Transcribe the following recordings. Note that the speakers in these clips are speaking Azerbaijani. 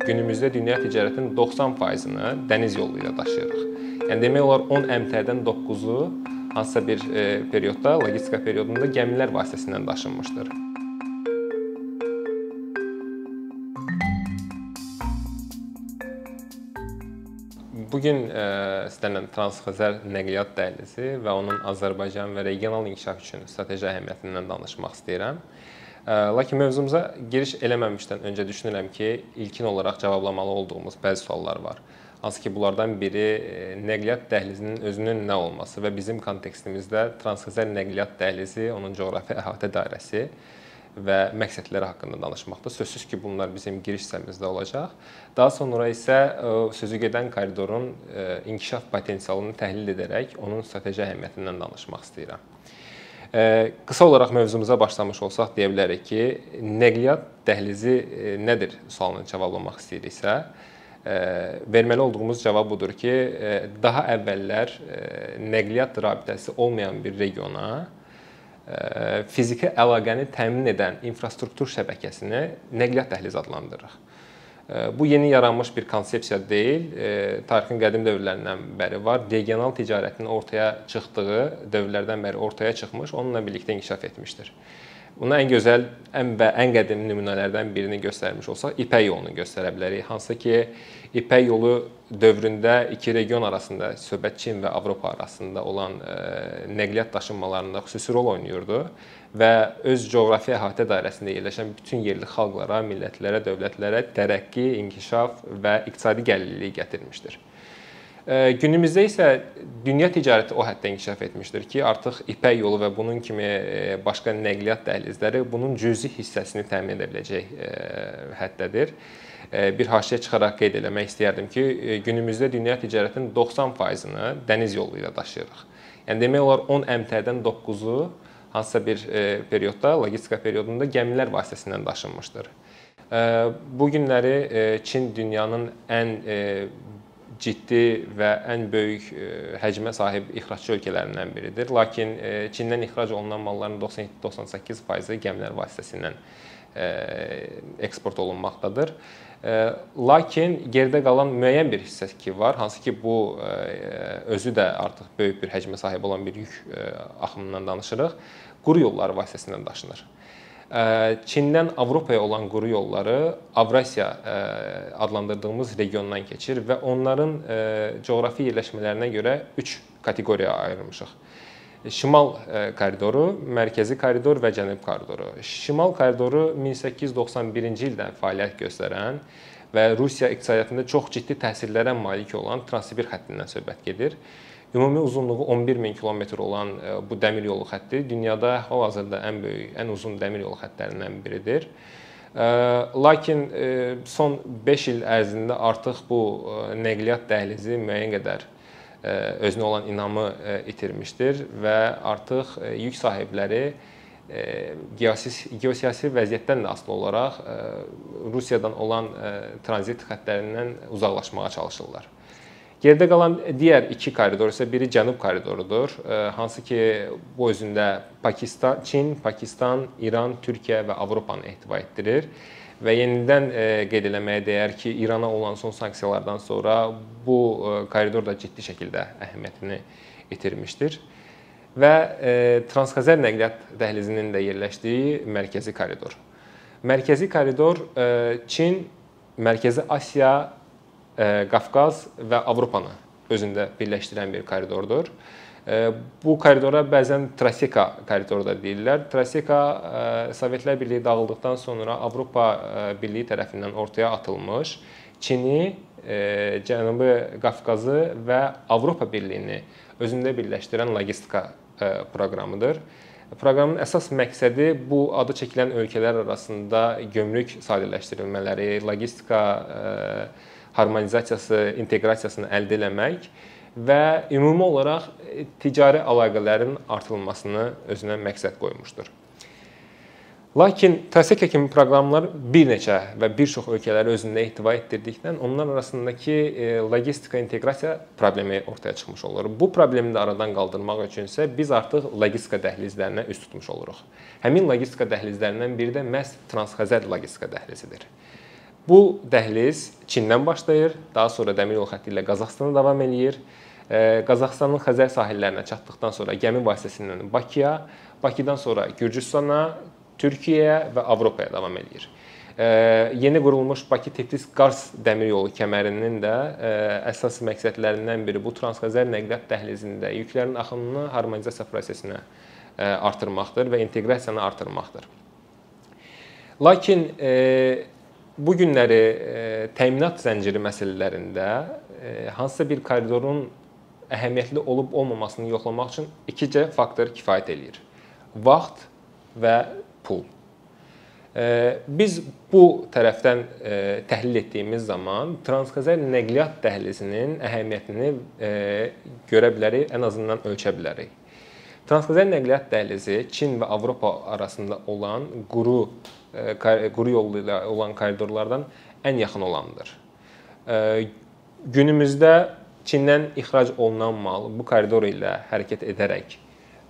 Günümüzdə dünya ticarətinin 90%-ni dəniz yolu ilə daşıyırıq. Yəni demək olar 10 MT-dən 9-u hansısa bir e, periodda, logistika periodunda gəmilər vasitəsilə daşınmışdır. Bu gün e, istənilən Transxəzər nəqliyyat dəhlizi və onun Azərbaycan və regional inkişaf üçün strateji əhəmiyyətindən danışmaq istəyirəm. E, lakin mövzumuza giriş eləməmişdən öncə düşünürəm ki, ilkin olaraq cavablamalı olduğumuz bəzi suallar var. Hansı ki, bunlardan biri e, nəqliyyat dəhlizinin özünün nə olması və bizim kontekstimizdə Transxəzər nəqliyyat dəhlizi, onun coğrafi əhatə dairəsi və məqsədləri haqqında danışmaqda. Sözsüz ki, bunlar bizim giriş hissəmizdə olacaq. Daha sonra isə e, sözü gedən koridorun e, inkişaf potensialını təhlil edərək onun strateji əhəmiyyətindən danışmaq istəyirəm. E, qısa olaraq mövzumuza başlamış olsaq deyə bilərik ki, nəqliyyat dəhlizi nədir sualını cavablamaq istəyiriksə, verməli olduğumuz cavab budur ki, daha əvvəllər nəqliyyat rabitəsi olmayan bir regiona fiziki əlaqəni təmin edən infrastruktur şəbəkəsini nəqliyyat dəhlizi adlandırırıq. Bu yeni yaranmış bir konsepsiya deyil, tarixin qədim dövrlərindən bəri var. Regional ticarətin ortaya çıxdığı dövrlərdən bəri ortaya çıxmış, onunla birlikdə inkişaf etmişdir. Buna ən gözəl, ən və ən qədim nümunələrdən birini göstərmiş olsaq, İpək yolunu göstərə bilərik. Hansı ki, İpək yolu dövründə iki region arasında, söhbət Çin və Avropa arasında olan e, nəqliyyat daşınmalarında xüsusi rol oynayırdı və öz coğrafi əhatə dairəsində yerləşən bütün yerli xalqlara, millətlərə, dövlətlərə tərəqqi, inkişaf və iqtisadi gəlirlilik gətirmişdir. Günümüzdə isə dünya ticarəti o həddə inkişaf etmişdir ki, artıq İpək yolu və bunun kimi başqa nəqliyyat dəhlizləri bunun cüzi hissəsini təmin edə biləcək həddədir. Bir haşiyə çıxaraq qeyd eləmək istəyərdim ki, günümüzdə dünya ticarətinin 90%-ni dəniz yolu ilə daşıyırıq. Yəni demək olar 10 MT-dən 9-u hansısa bir periodda, logistika periodunda gəmilər vasitəsilə daşınmışdır. Bu günləri Çin dünyanın ən ciddi və ən böyük e, həcmə sahib ixracçı ölkələrindən biridir. Lakin e, Çindən ixrac olunan malların 97-98%-i gəmilər vasitəsilə e, eksport olunmaqdadır. Lakin geridə qalan müəyyən bir hissəsi var, hansı ki bu özü də artıq böyük bir həcmə sahib olan bir yük axımından danışırıq. Quru yolları vasitəsilə daşınır. Çindən Avropaya olan quru yolları Avrasiya adlandırdığımız regiondan keçir və onların coğrafi yerləşmələrinə görə 3 kateqoriyaya ayırmışıq. Şimal koridoru, mərkəzi koridor və cənub koridoru. Şimal koridoru 1891-ci ildən fəaliyyət göstərən və Rusiya iqtisadiyyatında çox ciddi təsirlərə malik olan Transsibir xəttindən söhbət gedir. Ümumi uzunluğu 11 min kilometr olan e, bu dəmir yolu xətti dünyada hal-hazırda ən böyük, ən uzun dəmir yolu xəttlərindən biridir. E, lakin e, son 5 il ərzində artıq bu nəqliyyat dəhlizi müəyyən qədər özünə olan inamı itirmişdir və artıq yük sahibləri geosiyasi vəziyyətdən də asılı olaraq Rusiyadan olan tranzit xəttlərindən uzaqlaşmağa çalışırlar. Geridə qalan digər iki koridor isə biri cənub koridorudur, hansı ki bu özündə Pakistan, Çin, Pakistan, İran, Türkiyə və Avropanı ehtiva etdirir. Və yenidən qeyd eləməyə dəyər ki, İrana olan son sanksiyalardan sonra bu koridor da ciddi şəkildə əhəmiyyətini itirmişdir. Və Transxəzər nəqliyyat dəhlizinin də yerləşdiyi mərkəzi koridor. Mərkəzi koridor Çin, Mərkəzi Asiya Qafqaz və Avropanı özündə birləşdirən bir koridordur. Bu koridora bəzən Traseka koridoru da deyirlər. Traseka Sovetlər Birliyi dağıldıqdan sonra Avropa Birliyi tərəfindən ortaya atılmış Çini, Cənubi Qafqazı və Avropa Birliyini özündə birləşdirən logistika proqramıdır. Proqramın əsas məqsədi bu adı çəkilən ölkələr arasında gömrük sadələşdirilmələri, logistika harmonizasiyası, inteqrasiyasını əldə etmək və ümumi olaraq ticari əlaqələrin artırılmasını özünə məqsəd qoymuşdur. Lakin TSK kimi proqramlar bir neçə və bir çox ölkələri özündə ehtiva etdirdikdən onlar arasındakı e, logistika inteqrasiya problemi ortaya çıxmış olur. Bu problemi də aradan qaldırmaq üçün isə biz artıq logistika dəhlizlərinə üst tutmuş oluruq. Həmin logistika dəhlizlərindən biri də məhz Transxəzər logistika dəhlizidir. Bu dəhliz Çindən başlayır, daha sonra dəmir yolu xətti ilə Qazaxstana davam eləyir. Qazaxıstanın Xəzər sahillərinə çatdıqdan sonra gəmi vasitəsilə Bakıya, Bakıdan sonra Gürcüstana, Türkiyəyə və Avropaya davam eləyir. Yeni qurulmuş Bakı-Tiflis-Qars dəmir yolu kəmərinin də əsas məqsədlərindən biri bu transxəzər nəqliyyat dəhlizində yüklərin axınını harmonizasiya prosesinə artırmaqdır və inteqrasiyanı artırmaqdır. Lakin bu günləri təminat zənciri məsələlərində hansısa bir koridorun əhəmiyyətli olub olmamasını yoxlamaq üçün ikicə faktor kifayət eləyir. Vaxt və pul. Biz bu tərəfdən təhlil etdiyimiz zaman Transxəzər nəqliyyat dəhlizinin əhəmiyyətini görə bilərik, ən azından ölçə bilərik. Transxəzər nəqliyyat dəhlizi Çin və Avropa arasında olan quru quru yolu ilə olan koridorlardan ən yaxın olanıdır. Günümüzdə Çindən ixrac olunan mal bu koridor ilə hərəkət edərək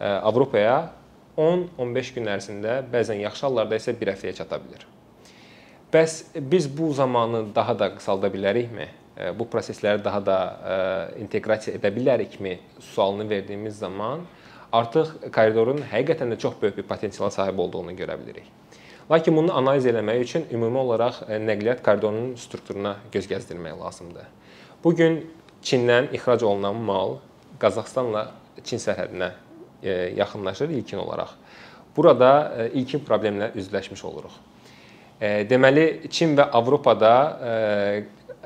Avropaya 10-15 gün ərzində, bəzən yaxşı hallarda isə 1 həftəyə çata bilər. Bəs biz bu zamanı daha da qısalda bilərikmi? Bu prosesləri daha da inteqrasiya edə bilərikmi sualını verdiyimiz zaman artıq koridorun həqiqətən də çox böyük bir potensiala sahib olduğunu görə bilirik. Lakin bunu analiz etmək üçün ümumi olaraq nəqliyyat koridorunun strukturuna göz gəzdirmək lazımdır. Bu gün Çindən ixrac olunan mal Qazaxıstanla Çin sərhədinə yaxınlaşır ilkin olaraq. Burada ilkin problemlə üzləşmiş oluruq. Deməli, Çin və Avropada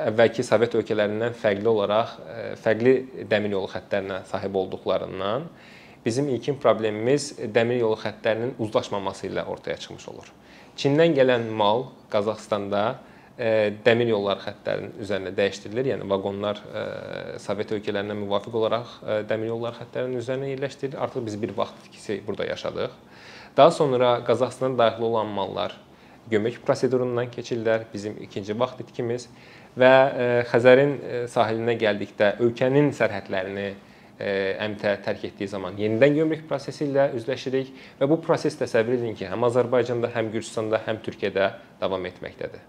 əvvəlki Sovet ölkələrindən fərqli olaraq fərqli dəmir yolu xəttlərinə sahib olduqlarından bizim ilkin problemimiz dəmir yolu xəttlərinin uzlaşmaması ilə ortaya çıxmış olur. Çindən gələn mal Qazaxstanda dəmir yolları xəttlərinin üzərində dəyişdirilir. Yəni vaqonlar Sovet ölkələrinə müvafiq olaraq dəmir yolları xəttlərinin üzərinə yerləşdirilir. Artıq biz bir vaxt itkisi burada yaşadıq. Daha sonra Qazaxstana daxil olan mallar gömrük prosedurundan keçirlər. Bizim ikinci vaxt itkimiz və Xəzərin sahilinə gəldikdə ölkənin sərhədlərini əmtə tərk etdiyi zaman yenidən gömrük prosesi ilə üzləşirik və bu proses təsəvvür edin ki, həm Azərbaycanda, həm Gürcüstanda, həm Türkiyədə davam etməkdədir.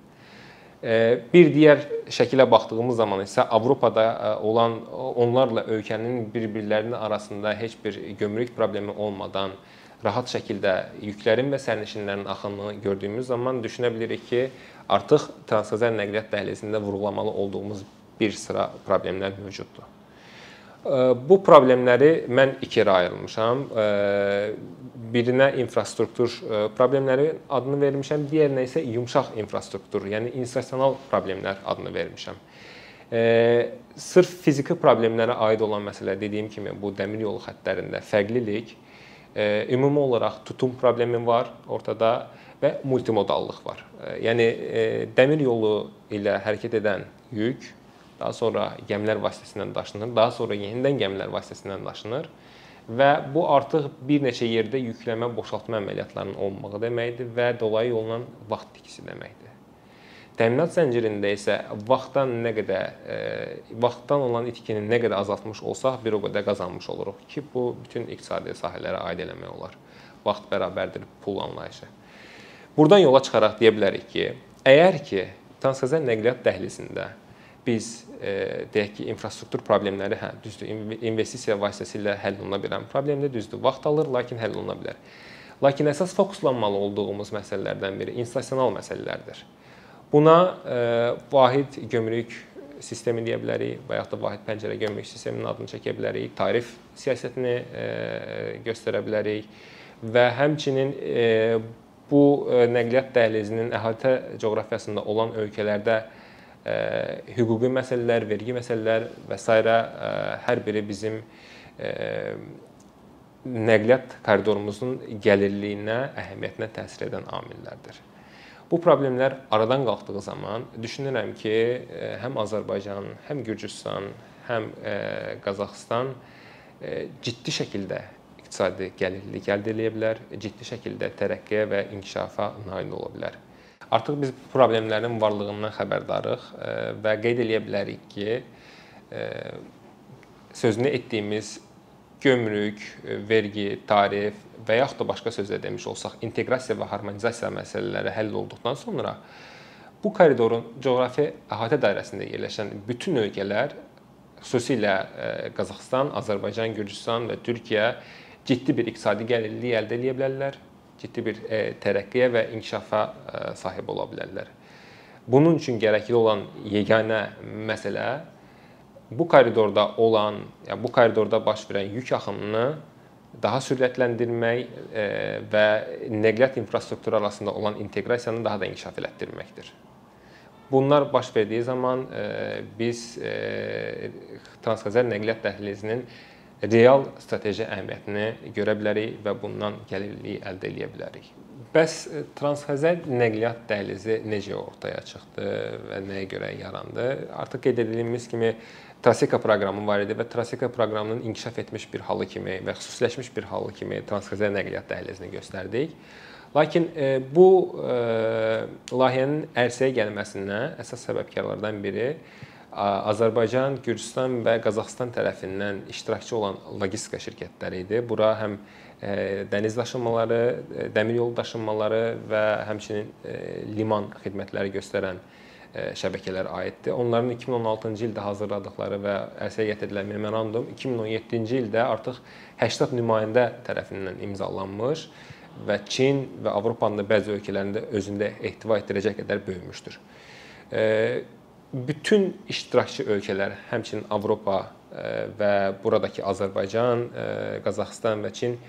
Bir digər şəkilə baxdığımız zaman isə Avropada olan onlarla ölkənin bir-birlərinin arasında heç bir gömrük problemi olmadan rahat şəkildə yüklərin və sərnişinlərin axınını gördüyümüz zaman düşünə bilirik ki, artıq Transxəzər nəqliyyat dəhlizində vurğulamalı olduğumuz bir sıra problemlər mövcuddur. Bu problemləri mən iki yerə ayırmışam. Birinə infrastruktur problemləri adını vermişəm, digərinə isə yumşaq infrastruktur, yəni institusional problemlər adını vermişəm. Sırf fiziki problemlərə aid olan məsələ dediyim kimi bu dəmir yolu xəttlərində fərqlilik ümumi olaraq tutum problemi var ortada və multimodallıq var. Yəni dəmir yolu ilə hərəkət edən yük daha sonra gəmilər vasitəsilə daşınır, daha sonra yenidən gəmilər vasitəsilə daşınır və bu artıq bir neçə yerdə yükləmə boşaltma əməliyyatlarının olmağı deməkdir və dolayı yolla vaxt itkisi deməkdir. Təminat zəncirində isə vaxtdan nə qədər e, vaxtdan olan itkini nə qədər azaltmış olsaq, bir o qədər qazanmış oluruq ki, bu bütün iqtisadi sahələrə aid eləmək olar. Vaxt bərabərdir pul anlayışı. Burdan yola çıxaraq deyə bilərik ki, əgər ki, Transxəzər nəqliyyat dəhlizində biz e, deyək ki, infrastruktur problemləri hə, düzdür, investisiya vasitəsilə həll oluna bilən problemdir, düzdür, vaxt alır, lakin həll oluna bilər. Lakin əsas fokuslanmalı olduğumuz məsələlərdən biri institusional məsələlərdir. Buna e, vahid gömrük sistemi deyə bilərik yaxud da vahid pəncərə gömrük sisteminin adını çəkə bilərik, tarif siyasətini e, göstərə bilərik və həmçinin e, bu e, nəqliyyat dəhlizinin əhatə coğrafiyasında olan ölkələrdə hüquqi məsələlər, vergi məsələlər və s. hər biri bizim nəqliyyat koridorumuzun gəlirliyinə, əhəmiyyətinə təsir edən amillərdir. Bu problemlər aradan qalxdığı zaman düşünürəm ki, həm Azərbaycan, həm Gürcüstan, həm Qazaxıstan ciddi şəkildə iqtisadi gəlirlik əldə edə bilər, ciddi şəkildə tərəqqiyə və inkişafa nail ola bilər. Artıq biz problemlərin varlığından xəbərdarıq e, və qeyd eləyə bilərik ki, e, sözünü etdiyimiz gömrük, e, vergi, tarif və yaxud da başqa sözlə demiş olsaq, inteqrasiya və harmonizasiya məsələləri həll olduqdan sonra Bu koridorun coğrafi əhatə dairəsində yerləşən bütün ölkələr, xüsusilə Qazaxıstan, Azərbaycan, Gürcüstan və Türkiyə ciddi bir iqtisadi gəlirlik əldə edə bilərlər, ciddi bir tərəqqiyə və inkişafa sahib ola bilərlər. Bunun üçün gərəkli olan yeganə məsələ bu koridorda olan, yəni bu koridorda baş verən yük axınını daha sürətləndirmək və nəqliyyat infrastrukturu arasında olan inteqrasiyanı daha da inkişaf elətdirməkdir. Bunlar baş verdiyi zaman biz Transxəzər nəqliyyat dəhlizinin real strateji əhəmiyyətini görə bilərik və bundan gəlirlik əldə edə bilərik. Bəs Transxəzər nəqliyyat dəhlizi necə ortaya çıxdı və nəyə görə yarandı? Artıq qeyd edildiyimiz kimi Traseka proqramı var idi və Traseka proqramının inkişaf etmiş bir halı kimi və xüsusiləşmiş bir halı kimi Transxəzər nəqliyyat dəhlizini göstərdik. Lakin e, bu e, layihənin ərsəyə gəlməsinə əsas səbəbkarlardan biri Azərbaycan, Gürcüstan və Qazaxıstan tərəfindən iştirakçı olan logistika şirkətləri idi. Bura həm e, dəniz daşınmaları, dəmir yolu daşınmaları və həmçinin liman xidmətləri göstərən şəbəkələr aiddir. Onların 2016-cı ildə hazırladıkları və ərsəyə gətirilən memorandum 2017-ci ildə artıq 80 nümayəndə tərəfindən imzalanmış və Çin və Avropanın da bəzi ölkələrində özündə ehtiva etdirəcək qədər böyümüşdür. Bütün iştirakçı ölkələr, həmçinin Avropa və buradakı Azərbaycan, Qazaxıstan və Çin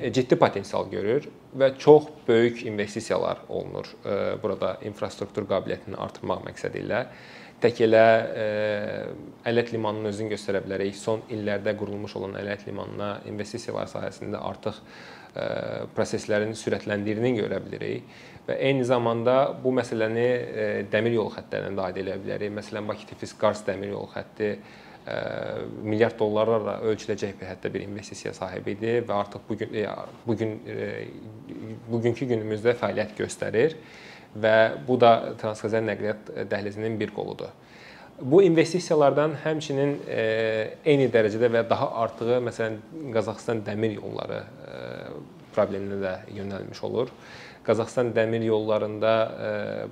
E, ciddi potensial görür və çox böyük investisiyalar olunur e, burada infrastruktur qabiliyyətini artırmaq məqsədi ilə. Tək elə e, Ələt limanının özünü göstərə bilərik. Son illərdə qurulmuş olan Ələt limanına investisiyalar sahəsində artıq proseslərin sürətləndirdiyini görə bilirik və eyni zamanda bu məsələni dəmir yolu xəttlərinə də aid edə bilərik. Məsələn, Bakı-Tiflis-Qars dəmir yolu xətti milyard dollarlarla ölçüləcək bir hətta bir investisiya sahibi idi və artıq bu gün bu gün bugünkü günümüzdə fəaliyyət göstərir və bu da Transxəzər nəqliyyat dəhlizinin bir qoludur. Bu investisiyalardan həmçinin eyni dərəcədə və daha artığı məsələn Qazaxıstan dəmir yolları probleminə də yönəlmiş olur. Qazaxıstan dəmir yollarında e,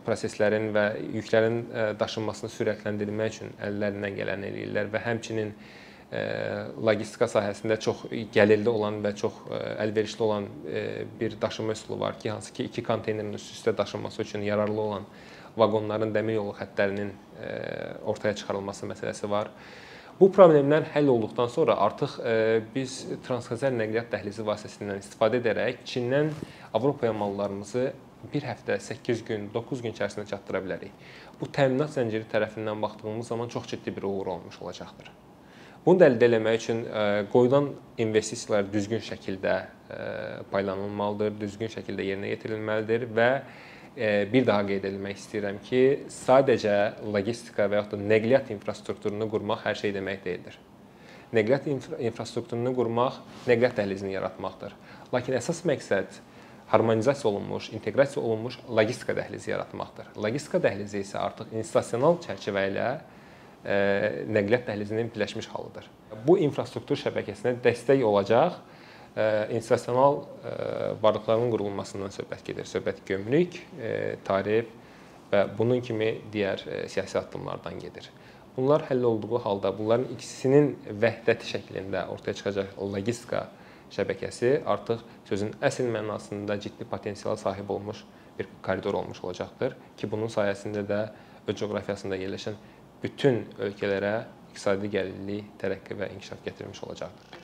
proseslərin və yüklərin e, daşınmasını sürətləndirmək üçün əllərindən gələni eləyirlər və həmçinin e, logistika sahəsində çox gəlirli olan və çox əlverişli olan bir daşıma üsulu var ki, hansı ki, iki konteynerin üst-üstə daşınması üçün yararlı olan vaqonların dəmir yolu xəttlərinin ortaya çıxarılması məsələsi var. Bu problemlər həll olduqdan sonra artıq e, biz Transxəzər nəqliyyat dəhlizi vasitəsilə istifadə edərək Çindən Avropaya mallarımızı bir həftə, 8 gün, 9 gün içərisində çatdıra bilərik. Bu təminat zənciri tərəfindən baxdığımız zaman çox ciddi bir uğur olmuş olacaqdır. Bunu da əldə etmək üçün e, qoyulan investisiyalar düzgün şəkildə e, paylanılmalıdır, düzgün şəkildə yerinə yetirilməlidir və bir daha qeyd etmək istəyirəm ki, sadəcə logistika və yaxud da nəqliyyat infrastrukturunu qurmaq hər şey demək deyildir. Nəqliyyat infra infrastrukturunu qurmaq nəqliyyat dəhlizini yaratmaqdır. Lakin əsas məqsəd harmonizasiya olunmuş, inteqrasiya olunmuş logistika dəhlizi yaratmaqdır. Logistika dəhlizi isə artıq institusional çərçivə ilə nəqliyyat dəhlizinin birləşmiş halıdır. Bu infrastruktur şəbəkəsinə dəstək olacaq institusional varlıqların qurulmasından söhbət gedir. Söhbət gömrük, tarif və bunun kimi digər siyasi addımlardan gedir. Bunlar həll olduğu halda bunların ikisinin vəhdəti şəklində ortaya çıxacaq logistika şəbəkəsi artıq sözün əsl mənasında ciddi potensiala sahib olmuş bir koridor olmuş olacaqdır ki, bunun sayəsində də öz coğrafiyasında yerləşən bütün ölkələrə iqtisadi gəlirlik, tərəqqi və inkişaf gətirmiş olacaqdır.